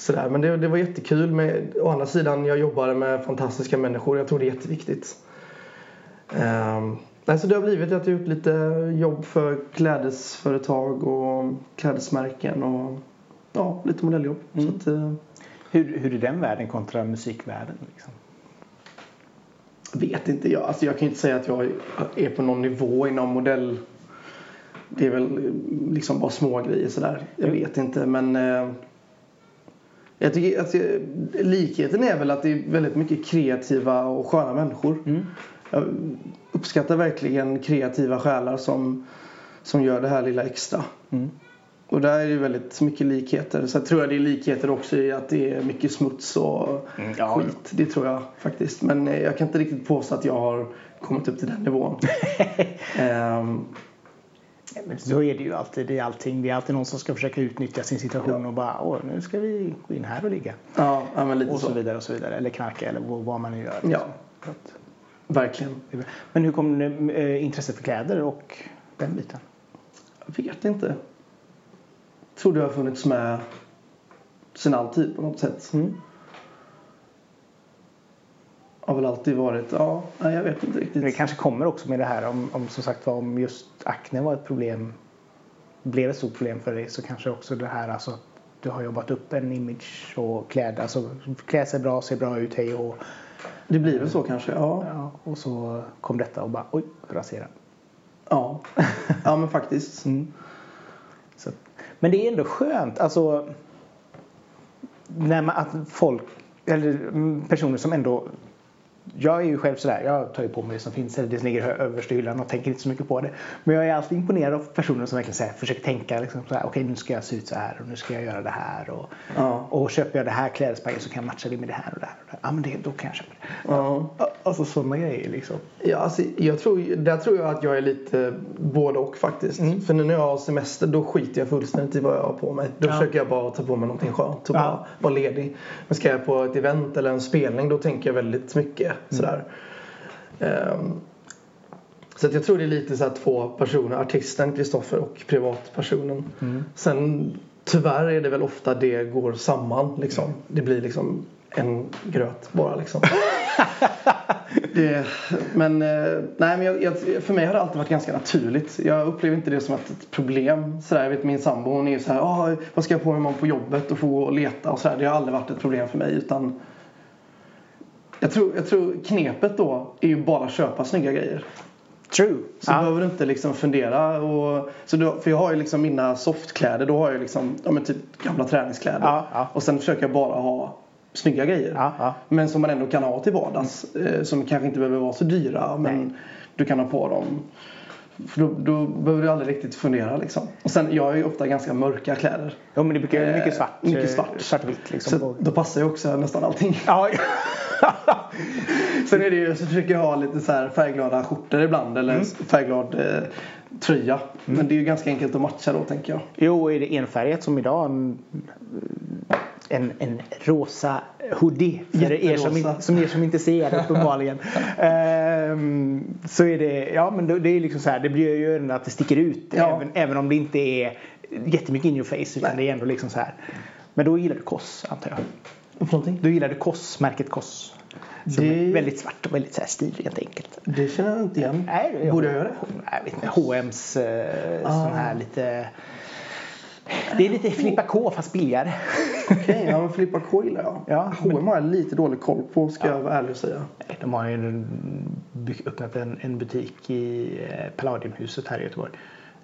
sådär. Men det, det var jättekul. Med, å andra sidan, jag jobbade med fantastiska människor. Jag tror det är jätteviktigt. Um, nej, så det har blivit att jag har gjort lite jobb för klädesföretag och klädesmärken och ja, lite modelljobb. Så att, eh, Hur, hur är den världen kontra musikvärlden? Liksom? vet inte. Jag, alltså jag kan inte säga att jag är på någon nivå inom modell. Det är väl liksom bara små grejer sådär. Jag vet inte men eh, jag tycker att det- likheten är väl att det är väldigt mycket kreativa och sköna människor. Jag uppskattar verkligen kreativa själar som, som gör det här lilla extra. Mm. Och där är det väldigt mycket likheter. Så jag tror jag det är likheter också i att det är mycket smuts och Mm, ja. skit. Det tror jag faktiskt. Men eh, jag kan inte riktigt påstå att jag har kommit upp till den nivån. Ja, men så är det ju alltid i allting. Det är alltid någon som ska försöka utnyttja sin situation och bara Åh, nu ska vi gå in här och ligga. ja, men lite Och så så. vidare och så vidare. Eller knarka eller vad man nu gör. Ja. Att- Verkligen. Men hur kom det, eh, intresset för kläder och den biten? Jag vet inte. Tror det har funnits med sen alltid på något sätt. Mm. Har väl alltid varit, ja, jag vet inte riktigt. Det kanske kommer också med det här om, om som sagt var om just akne var ett problem blev ett stort problem för dig så kanske också det här alltså att du har jobbat upp en image och kläder, alltså klä sig bra, se bra ut, hej och Det blir väl så kanske. Ja. Ja, och så kom detta och bara oj, rasera. Ja, ja men faktiskt. Mm. Så, men det är ändå skönt, alltså när man, att folk, eller mm, personer som ändå jag är ju själv sådär, jag tar ju på mig det som finns, eller det som ligger överst i hyllan och tänker inte så mycket på det. Men jag är alltid imponerad av personer som verkligen så här, försöker tänka liksom så här, okej nu ska jag se ut så här och nu ska jag göra det här och, Ja. och köper jag det här klädesplagget så kan jag matcha det med det här och det här. Och det här. Ja men det, då kan jag köpa det. Ja. Alltså sådana grejer liksom. Ja, alltså, jag tror, där tror jag att jag är lite både och faktiskt. Mm. För nu när jag har semester då skiter jag fullständigt i vad jag har på mig. Då Ja. försöker jag bara ta på mig någonting skönt och Ja. bara vara ledig. Men ska jag på ett event eller en spelning då tänker jag väldigt mycket. Sådär. Ehm, så jag tror det är lite så två personer, artisten Kristoffer och privatpersonen. Mm. Sen tyvärr är det väl ofta det går samman liksom. Det blir liksom en gröt bara liksom. det, men eh, nej, men jag, jag, för mig har det alltid varit ganska naturligt. Jag upplever inte det som ett, problem. Sådär, jag vet min sambo hon är ju så här, ah, vad ska jag på mig imorgon på jobbet och få gå och leta och sådär. Det har aldrig varit ett problem för mig utan jag tror, jag tror knepet då är ju bara köpa snygga grejer. True. Så Ja. behöver du inte liksom fundera. Och, så då, för jag har ju liksom mina softkläder. Då har jag liksom ja, men typ gamla träningskläder. Ja, ja. Och sen försöker jag bara ha snygga grejer. Ja, ja. Men som man ändå kan ha till vardags. Eh, som kanske inte behöver vara så dyra. Men Nej. du kan ha på dem. För då, då behöver du aldrig riktigt fundera liksom. Och sen jag har ju ofta ganska mörka kläder. Jo men det brukar Eh, mycket svart. mycket eh, svart. Svartvitt liksom. Så då passar ju också nästan allting. Ja. Sen är det ju, så försöker jag ha lite så här färgglada skjortor ibland eller Mm. färgglad eh, tröja. Men det är ju ganska enkelt att matcha då tänker jag. Jo, är det enfärgat som idag en, en, en rosa hoodie för er som, in- som er som inte ser det uppenbarligen. Ehm, så är det, ja men då- det är liksom så här, det blir ju ändå att det sticker ut Ja. även, även om det inte är jättemycket in your face utan Nej. det är ändå liksom så här. Men då gillar du Koss antar jag. För någonting? Du Koss, märket Koss. Som Det- är väldigt svart och väldigt så här stilrent enkelt. Det känner jag inte igen. Nej, är Borde jag göra det? Jag vet inte. H&M's eh, Ah. sån här lite... Det är lite Filippa K fast billigare. Okej, ja men Filippa K gillar jag. Ja, H&M har jag lite dålig koll på ska jag vara ärlig och säga. De har ju öppnat en, en butik i eh, Palladiumhuset här i Göteborg.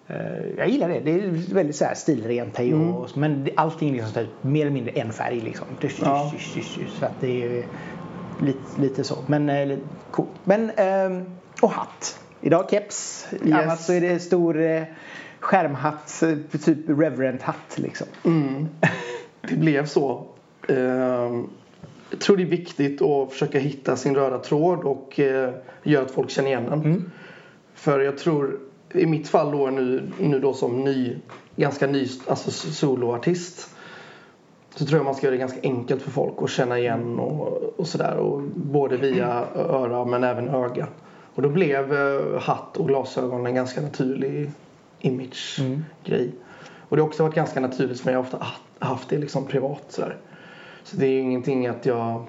Eh, Jag gillar det. Det är väldigt så här stilrent här Mm. och, men allting är liksom här, mer eller mindre en färg liksom. Dysch, Ja. dysch, dysch, så att det är lite, lite så. Men eh, lite cool. Men ehm, och hatt. Idag keps. Yes. Annars så är det stor eh, skärmhatt, eh, typ reverend hatt liksom. Mm. Det blev så. Ehm, Jag tror det är viktigt att försöka hitta sin röda tråd och göra att folk känner igen den. Mm. För jag tror, i mitt fall då nu, nu då som ny, ganska ny alltså soloartist. Så tror jag man ska göra det ganska enkelt för folk att känna igen och, och sådär. Och både via öra men även öga. Och då blev eh, hatt och glasögon en ganska naturlig image-grej. Och det har också varit ganska naturligt för mig. Jag har ofta haft det liksom privat sådär. Så det är ju ingenting att jag...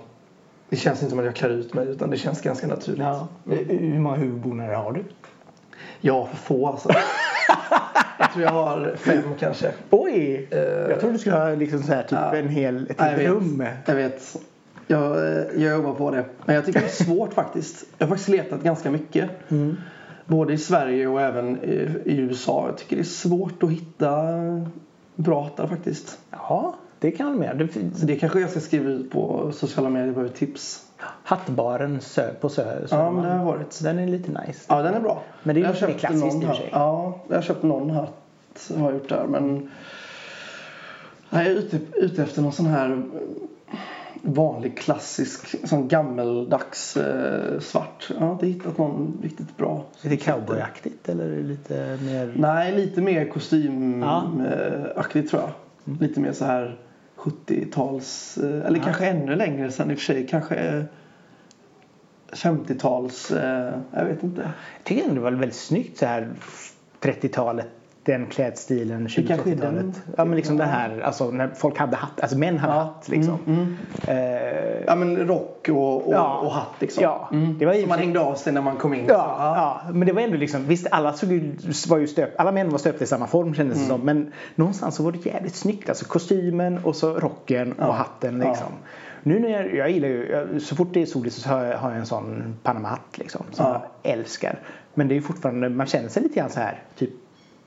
Det känns inte som att jag klär ut mig utan det känns ganska naturligt. Ja. Hur många huvudbonader har du? Ja, för få alltså. jag tror jag har fem kanske. Oj! Eh, jag trodde du skulle ha liksom så här, typ ja. en hel, ett helt rum. Jag vet. Jag, eh, jag jobbar på det. Men jag tycker det är svårt faktiskt. Jag har faktiskt letat ganska mycket. Mm. Både i Sverige och även i, i USA. Jag tycker det är svårt att hitta bra hattar faktiskt. Ja, det kan jag med. Det, det kanske jag ska skriva ut på sociala medier. Jag behöver tips. Hattbaren sö, på Sö, Ja, men det har varit. Den är lite nice. Ja, den är bra. Men det är ju lite klassiskt i och för hatt. sig. Ja, jag har köpt någon hatt. Har jag gjort där. Men jag är ute, ute efter någon sån här vanlig klassisk sån gammeldags eh, svart. Jag har inte hittat någon riktigt bra. Är det cowboyaktigt eller är det lite mer... Nej, lite mer Ja. kostymaktigt tror jag. Lite mer så här 70-tals, eh, eller Ja. kanske ännu längre sen i och för sig. Kanske eh, 50-tals, eh, jag vet inte. Jag tycker ändå det var väldigt snyggt så här 30-talet. Den klädstilen, Det kanske är den. 20-30-talet. Ja men liksom det här, alltså när folk hade hatt, alltså män hade hatt liksom. Mm, mm. Eh, Ja men rock och, och, Ja. och hatt liksom. Ja, Mm. det var för man hängde av sig när man kom in. Ja, ja, men det var ändå liksom, visst alla såg ju, var ju stöpt, alla män var stöpta i samma form kändes det som. Men någonstans så var det jävligt snyggt. Alltså kostymen och så rocken Ja. och hatten Ja. liksom. Nu när jag, jag gillar ju, jag, så fort det är soligt så har jag, har jag en sån Panama-hatt liksom. Som Ja. jag älskar. Men det är ju fortfarande, man känner sig lite grann så här, typ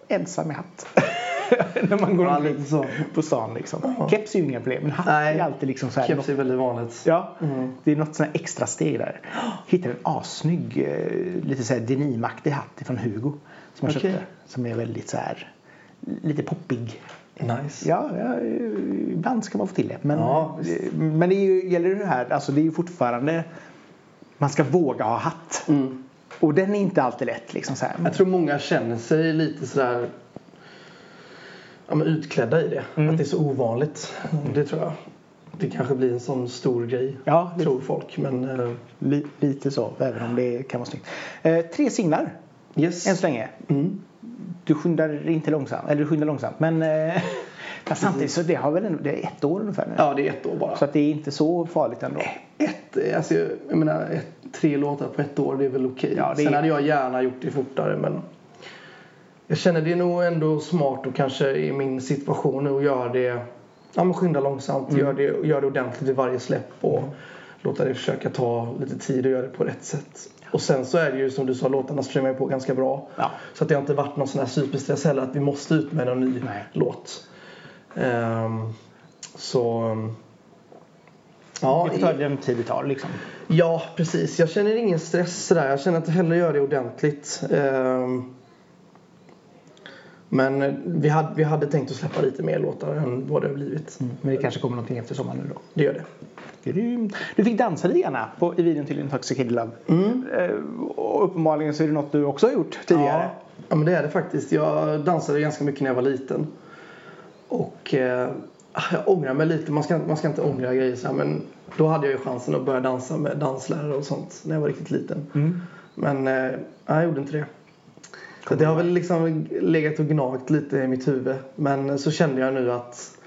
ensam i hatt. när man går Ja, omkring lite så. på stan liksom. Ja. Keps är ju inga problem men hatt är alltid liksom så här. Keps är väldigt vanligt. Ja, Mm. det är något sånt här extra steg där. Hittade en assnygg, eh, lite så här denimaktig hatt från Hugo. Som jag Okej. köpte. Som är väldigt så här, lite poppig. Nice. Ja, ja, ibland ska man få till det. Men, Ja, men det är ju, gäller det här, alltså det är ju fortfarande, man ska våga ha hatt. Mm. Och den är inte alltid lätt liksom så här. Jag tror många känner sig lite sådär ja, utklädda i det. Mm. Att det är så ovanligt. Det tror jag. Det kanske blir en sån stor grej. Ja, Tror folk. Men eh, Li, lite så, även om det kan vara snyggt. Eh, tre singlar yes. än så länge. Mm. Du skyndar inte långsamt, eller du skyndar långsamt. Men eh, samtidigt så det har väl ändå, det är ett år ungefär nu. Ja, det är ett år bara. Så att det är inte så farligt ändå. Ett, alltså, jag menar, ett, tre låtar på ett år, det är väl okej. Ja, det är- Sen hade jag gärna gjort det fortare, men jag känner det är nog ändå smart och kanske i min situation nu att göra det, ja men skynda långsamt, Mm. gör, det, gör det ordentligt i varje släpp och låta det försöka ta lite tid och göra det på rätt sätt. Och sen så är det ju som du sa, låtarna strömmar ju på ganska bra. Ja. Så att det har inte varit någon sån här superstress heller att vi måste ut med någon ny Nej. låt. Ehm, så... Ja, Det får ta den tid det tar liksom. Ja, precis. Jag känner ingen stress sådär. Jag känner att jag hellre gör det ordentligt. Ehm, Men vi hade, vi hade tänkt att släppa lite mer låtar än vad det har blivit. Men det kanske kommer någonting efter sommaren nu då. Det gör det. Grymt. Du fick dansa lite grann på, i videon till Intoxicated Love. Mm. Eh, och uppenbarligen så är det något du också har gjort tidigare. Ja, ja, men det är det faktiskt. Jag dansade ganska mycket när jag var liten. Och eh, jag ångrar mig lite. Man ska, man ska inte ångra grejer så här, men då hade jag ju chansen att börja dansa med danslärare och sånt när jag var riktigt liten. Mm. Men eh, jag gjorde inte det. Så det har väl liksom legat och gnagt lite i mitt huvud. Men så kände jag nu att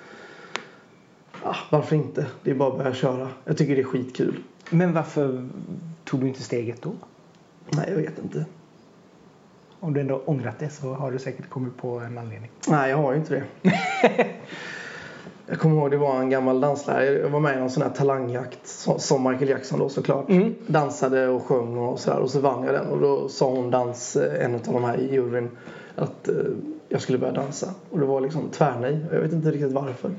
ah, varför inte? Det är bara att börja köra. Jag tycker det är skitkul. Men varför tog du inte steget då? Nej, jag vet inte. Om du ändå ångrat det så har du säkert kommit på en anledning. Nej, jag har ju inte det. jag kommer ihåg det var en gammal danslärare. Jag var med i någon sån här talangjakt som- Michael Jackson då såklart. Mm. Dansade och sjöng och sådär och så vann jag den och då sa hon dans, eh, en av de här i juryn att eh, jag skulle börja dansa. Och det var liksom tvärnej. Jag vet inte riktigt varför.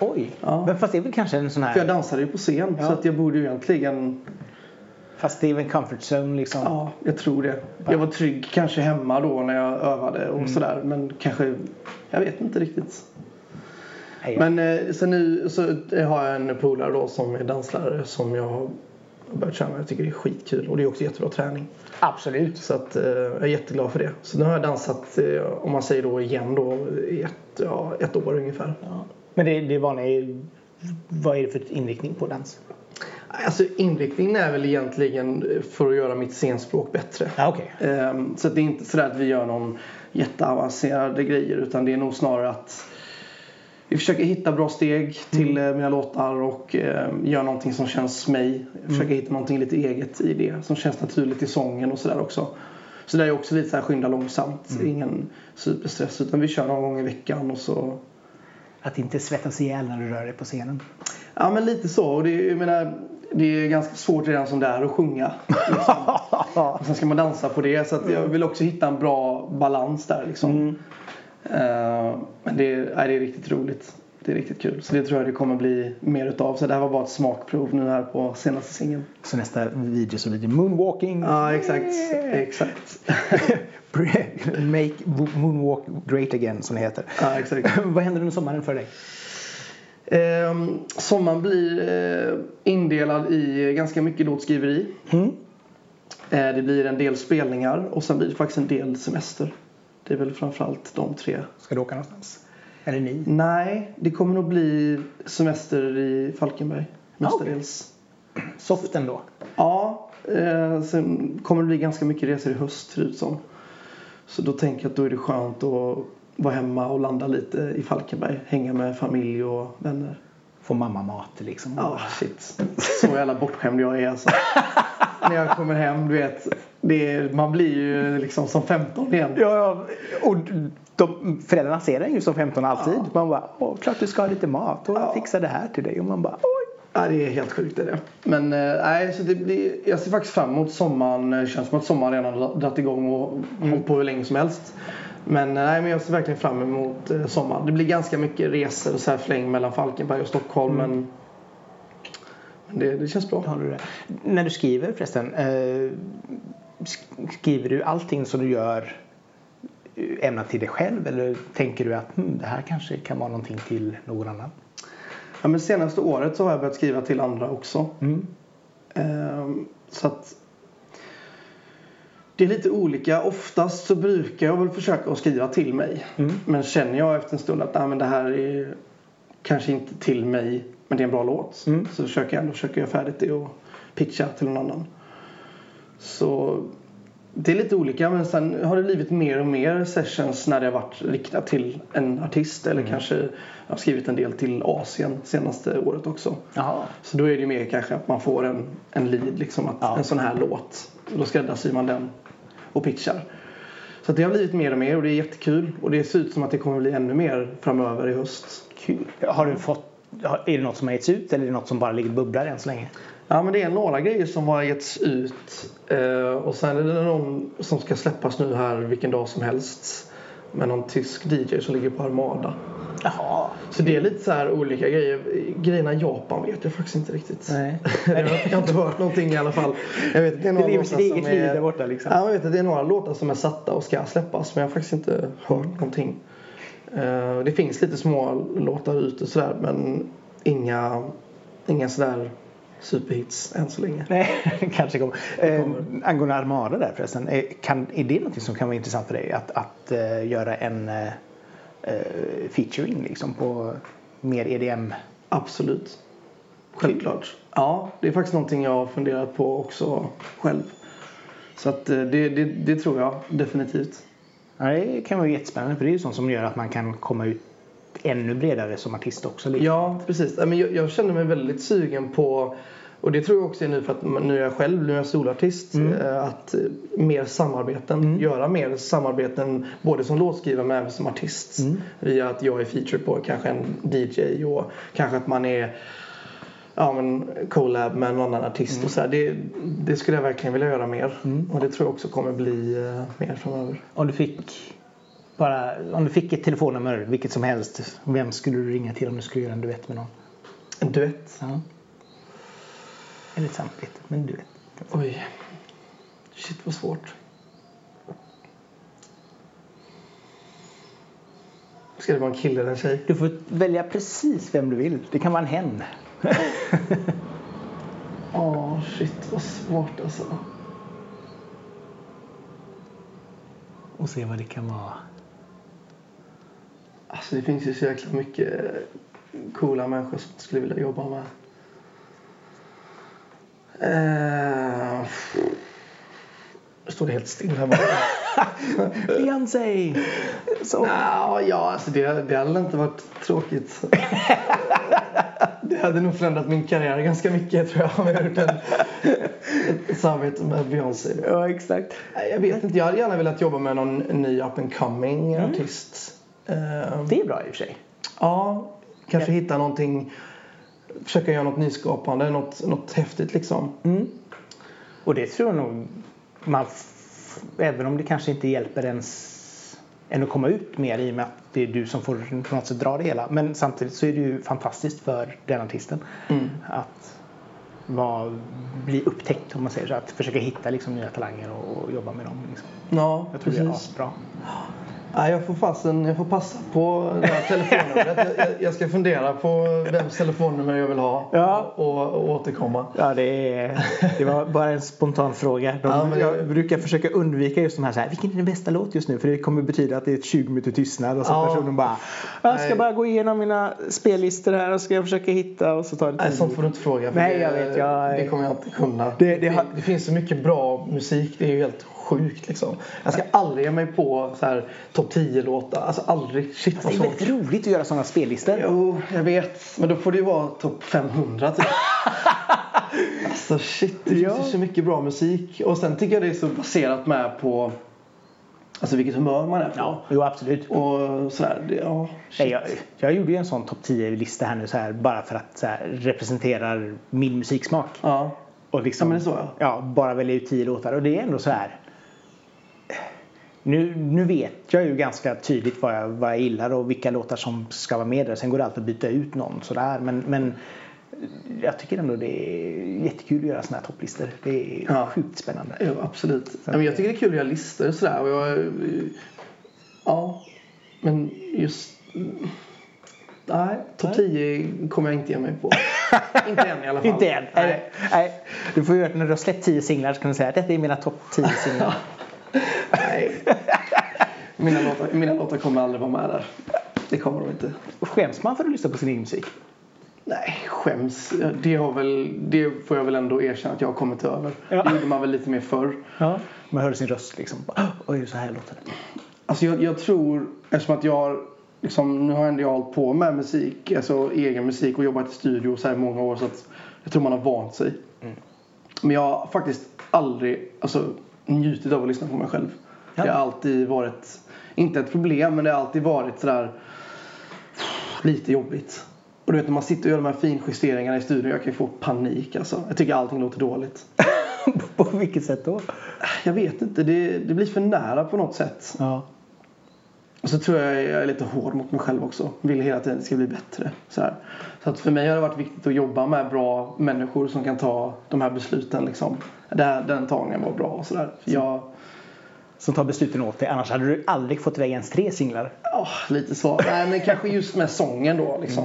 Oj. Ja. Men fast det är väl kanske en sån För jag här... dansade ju på scen Ja. så att jag borde ju egentligen Fast det är väl en comfort zone liksom. Ja, jag tror det. Jag var trygg kanske hemma då när jag övade och sådär. Men kanske, jag vet inte riktigt. Men eh, så nu så har jag en polare då som är danslärare som jag har börjat köra med. Jag tycker det är skitkul och det är också jättebra träning. Absolut. Så att, eh, jag är jätteglad för det. Så nu har jag dansat, eh, om man säger då igen då, i ett, ja, ett år ungefär. Ja. Men det, det vanliga är... Vad är det för inriktning på dans? Alltså inriktningen är väl egentligen för att göra mitt scenspråk bättre. Ja, okej. Ehm, Så det är inte sådär att vi gör någon jätteavancerade grejer utan det är nog snarare att vi försöker hitta bra steg till eh, mina låtar och eh, göra någonting som känns mig. Försöka hitta någonting lite eget i det som känns naturligt i sången och sådär också. Så det är också lite så här skynda långsamt, ingen superstress utan vi kör någon gång i veckan och så Att inte svettas ihjäl när du rör dig på scenen. Ja men lite så och det, är- jag menar, det är ganska svårt redan som det är att sjunga. Liksom. Och sen ska man dansa på det så jag vill också hitta en bra balans där liksom. Eh, men det, är- det är riktigt roligt. Det är riktigt kul. Så det tror jag det kommer bli mer utav. Så det här var bara ett smakprov nu här på senaste singeln. Så nästa video så blir det moonwalking. Ja exakt. Exakt. Make moonwalk great again som det heter. Ja exakt. Vad händer under sommaren för dig? Um, sommaren blir eh, indelad i ganska mycket låtskriveri. Mm. Eh, det blir en del spelningar och sen blir det faktiskt en del semester. Det är väl framförallt de tre. Ska du åka någonstans? Eller ni? Nej, det kommer nog bli semester i Falkenberg. Mestadels. Soft ändå. Ja, eh, sen kommer det bli ganska mycket resor i höst ser det ut som. Så då tänker jag att då är det skönt att vara hemma och landa lite i Falkenberg. Hänga med familj och vänner. Få mamma mat liksom. Ja, shit. Så jävla bortskämd jag är alltså. När jag kommer hem, du vet. Är, man blir ju liksom som 15 igen. Ja. Och de, föräldrarna ser den ju som 15 alltid. Ja. Man bara, åh, klart du ska ha lite mat och Ja. fixa det här till dig. Och man bara, oj. Ja, det är helt sjukt är det. Men nej, så det blir, jag ser faktiskt fram emot sommaren. Det känns som att sommaren redan har dragit igång och mm. hållit på hur länge som helst. Men eh, nej, men jag ser verkligen fram emot eh, sommaren. Det blir ganska mycket resor och så här fläng mellan Falkenberg och Stockholm. Mm. Men, men det, det känns bra. Har du det? När du skriver förresten. Eh, skriver du allting som du gör ämnat till dig själv eller tänker du att hm, det här kanske kan vara någonting till någon annan? Ja, men senaste året så har jag börjat skriva till andra också. Mm. Ehm, så att det är lite olika. Oftast så brukar jag väl försöka att skriva till mig. Mm. Men känner jag efter en stund att men det här är kanske inte till mig men det är en bra låt. Mm. Så försöker jag ändå försöka göra färdigt det och pitcha till någon annan. Så det är lite olika men sen har det blivit mer och mer sessions när det har varit riktat till en artist eller mm. kanske jag har skrivit en del till Asien senaste året också. Jaha. Så då är det mer kanske att man får en, en lead liksom att ja. en sån här låt. Då skräddarsyr man den och pitchar. Så det har blivit mer och mer och det är jättekul och det ser ut som att det kommer bli ännu mer framöver i höst. Kul. Har du fått är det något som har getts ut eller är det något som bara ligger och bubblar än så länge? Ja men det är några grejer som har getts ut. Eh, och sen är det någon som ska släppas nu här vilken dag som helst. Med någon tysk DJ som ligger på Armada. Jaha. Så det är lite så här olika grejer. Grejerna i Japan vet jag faktiskt inte riktigt. Nej. jag har inte hört någonting i alla fall. Jag vet det är några det lever sitt eget liv där borta liksom. Ja, jag vet att det är några låtar som är satta och ska släppas. Men jag har faktiskt inte hört någonting. Eh, det finns lite små låtar ute sådär men inga, inga sådär superhits än så länge. Nej, kanske kommer. Eh, angående Armada där förresten. Är, kan, är det något som kan vara intressant för dig? Att, att uh, göra en uh, featuring liksom på mer EDM? Absolut. Självklart. Ja, det är faktiskt någonting jag har funderat på också själv. Så att det, det, det tror jag definitivt. Ja, det kan vara jättespännande för det är ju sånt som gör att man kan komma ut ännu bredare som artist också. Liksom. Ja, precis. Jag, jag känner mig väldigt sugen på och det tror jag också är nu för att nu är jag själv, nu är jag solartist. Mm. Eh, att eh, mer samarbeten, mm. göra mer samarbeten både som låtskrivare men även som artist. Mm. Via att jag är featured på kanske en DJ och kanske att man är ja, men collab med en annan artist mm. och så det, det, skulle jag verkligen vilja göra mer. Mm. Och det tror jag också kommer bli uh, mer framöver. Om du fick bara, om du fick ett telefonnummer, vilket som helst, vem skulle du ringa till om du skulle göra en duett med någon? En duett? Ja. Eller ett samarbete, men en duett. Oj. Shit vad svårt. Ska det vara en kille eller en tjej? Du får välja precis vem du vill. Det kan vara en hen. Åh, oh, shit vad svårt alltså. Och se vad det kan vara. Alltså det finns ju så jäkla mycket coola människor som skulle vilja jobba med. Uh, står det helt still här borta. Beyoncé! Så. No, ja, alltså det, det hade inte varit tråkigt. det hade nog förändrat min karriär ganska mycket tror jag om jag gjort en, ett samarbete med Beyoncé. Ja, exakt. Jag vet inte, jag hade gärna velat jobba med någon ny up and coming mm. artist. Det är bra i och för sig. Ja, kanske ja. hitta någonting. Försöka göra något nyskapande, något, något häftigt liksom. Mm. Och det tror jag nog man, även om det kanske inte hjälper ens än att komma ut mer i och med att det är du som får på något sätt dra det hela. Men samtidigt så är det ju fantastiskt för den artisten mm. att var, bli upptäckt om man säger så. Att försöka hitta liksom, nya talanger och, jobba med dem. Liksom. Ja, jag tror precis. det är bra. Nej, jag får fasen, jag får passa på det här telefonnumret. Jag, jag, ska fundera på vems telefonnummer jag vill ha ja. och, och återkomma. Ja, det, är, det var bara en spontan fråga. De, ja, men jag brukar försöka undvika just de här, så här, vilken är den bästa låt just nu? För det kommer betyda att det är 20 minuter tystnad och så ja. personen bara, jag ska Nej. bara gå igenom mina spellistor här och ska försöka hitta och så tar det tid. Nej, sånt får du inte fråga. Nej, jag vet. Jag, det kommer jag inte kunna. Det, det, det, det finns så mycket bra musik. Det är ju helt sjukt liksom. Jag ska aldrig ge mig på så här topp 10 låtar. Alltså aldrig. Shit vad svårt. Det är väldigt roligt att göra sådana spellistor. Jo, jag vet. Men då får det ju vara topp 500 typ. alltså shit, det ja. finns ju så mycket bra musik. Och sen tycker jag det är så baserat med på Alltså vilket humör man är på. Ja, jo absolut. Och sådär. Det, ja, Nej, jag, jag gjorde ju en sån topp 10-lista här nu så här, bara för att så här, representera min musiksmak. ja. Och liksom, Ja, men det är så, ja. ja. Bara välja ut 10 låtar och det är ändå så här. Nu, nu vet jag ju ganska tydligt vad jag, vad jag gillar och vilka låtar som ska vara med där. Sen går det alltid att byta ut någon sådär. Men, men jag tycker ändå det är jättekul att göra såna här topplistor. Det är Ja. sjukt spännande. Ja, absolut. Ja, men jag tycker det är kul att göra listor och sådär. Och jag, ja, men just... Nej, topp 10 kommer jag inte ge mig på. inte än i alla fall. Inte än. Nej. Nej. Du får göra det när du har släppt 10 singlar så kan du säga att detta är mina topp 10 singlar. Nej. Mina låtar, mina låtar kommer aldrig vara med där. Det kommer de inte. Skäms man för att lyssna på sin egen musik? Nej, skäms. Det, har väl, det får jag väl ändå erkänna att jag har kommit över. Ja. Det gjorde man väl lite mer förr. Ja. Man hör sin röst liksom. Oj, så här låter det. Alltså jag, jag tror, eftersom att jag har liksom, nu har ändå jag hållit på med musik, alltså egen musik och jobbat i studio så här många år så att jag tror man har vant sig. Men jag har faktiskt aldrig alltså, njutit av att lyssna på mig själv. Ja. Det har alltid varit, inte ett problem, men det har alltid varit sådär lite jobbigt. Och du vet när man sitter och gör de här finjusteringarna i studion, jag kan ju få panik alltså. Jag tycker allting låter dåligt. på vilket sätt då? Jag vet inte, det, det blir för nära på något sätt. Ja. Och så tror jag jag är lite hård mot mig själv också. Vill hela tiden att det ska bli bättre. Så, här. så att för mig har det varit viktigt att jobba med bra människor som kan ta de här besluten. Liksom. Där, den tagningen var bra och sådär. Jag, Som tar besluten åt dig. Annars hade du aldrig fått iväg ens tre singlar. ja, lite så. Nej men kanske just med sången då liksom.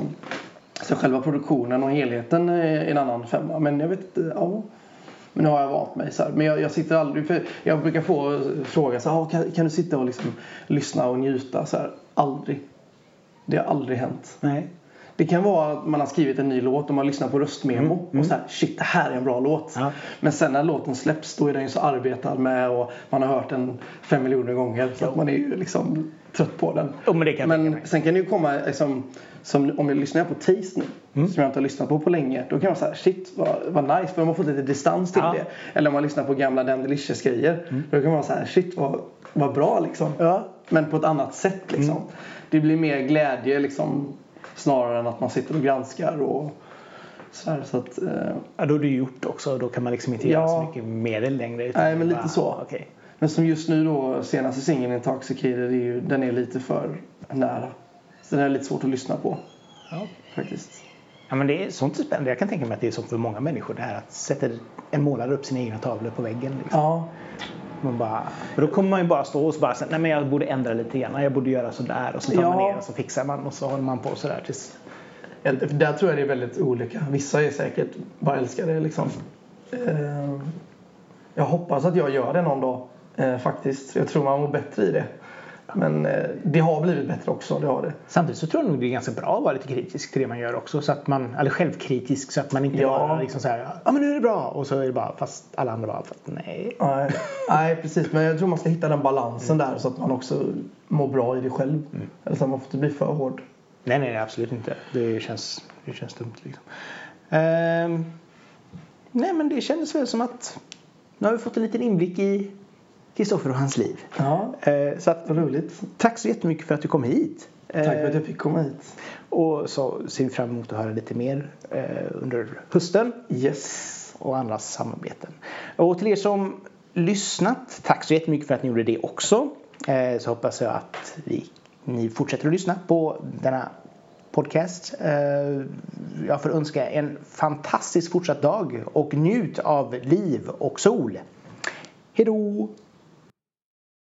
Så själva produktionen och helheten är en annan femma. Men jag vet ja. Men nu har jag vant mig så här. Men jag, jag sitter aldrig, för jag brukar få frågan så här, ah, kan, kan du sitta och liksom lyssna och njuta så här? Aldrig. Det har aldrig hänt. Nej. Det kan vara att man har skrivit en ny låt och man lyssnar på röstmemo och så här, shit det här är en bra låt. Ja. Men sen när låten släpps då är den ju så arbetad med och man har hört den fem miljoner gånger så att man är ju liksom trött på den. Jo, men kan men sen kan det ju komma liksom, som om jag lyssnar på Taste nu Mm. som jag inte har lyssnat på på länge. Då kan man säga shit vad, vad nice för de har fått lite distans till Ja. Mm. det. Eller om man lyssnar på gamla Dan Delicious grejer. Då kan man säga shit vad, vad bra liksom. Ja. Men på ett annat sätt liksom. Mm. Det blir mer glädje liksom. Snarare än att man sitter och granskar och sådär. Så att, eh, Ja, då är det gjort också. Då kan man liksom inte Ja. göra så mycket medel längre. utan Nej, men lite bara, så. Okej. men som just nu då, senaste singeln Intoxicated, är ju, den är lite för nära. Så den är lite svårt att lyssna på Ja. faktiskt. Ja, men det är sånt är spännande. Jag kan tänka mig att det är så för många människor det här att sätta en målare upp sina egna tavlor på väggen. Liksom. Ja, Man bara, för då kommer man ju bara stå och så bara säga, nej men jag borde ändra lite grann. Jag borde göra sådär. Och så tar man Ja. ner och så fixar man och så håller man på sådär tills... Ja, för där tror jag det är väldigt olika. Vissa är säkert bara älskar det liksom. Eh, Jag hoppas att jag gör det någon dag eh, faktiskt. Jag tror man mår bättre i det. Men eh, det har blivit bättre också, det har det. Samtidigt så tror jag nog det är ganska bra att vara lite kritisk till det man gör också. Så att man, eller självkritisk så att man inte Ja. bara liksom såhär, ja men nu är det bra. Och så är det bara, fast alla andra bara, fast nej. Nej, nej, precis. Men jag tror man ska hitta den balansen där så att man också mår bra i det själv. Eller så att man får inte bli för hård. Nej, nej, absolut inte. Det känns, det känns dumt liksom. Ehm, nej, men det kändes väl som att nu har vi fått en liten inblick i Kristoffer och hans liv. Ja, Eh, så att, vad roligt. tack så jättemycket för att du kom hit. Tack för att Eh, jag fick komma hit. Och så ser vi fram emot att höra lite mer eh, under hösten Yes. och andra samarbeten. Och till er som lyssnat, tack så jättemycket för att ni gjorde det också. Så hoppas jag att vi, ni fortsätter att lyssna på denna podcast. Jag får önska en fantastisk fortsatt dag och njut av liv och sol. Hejdå!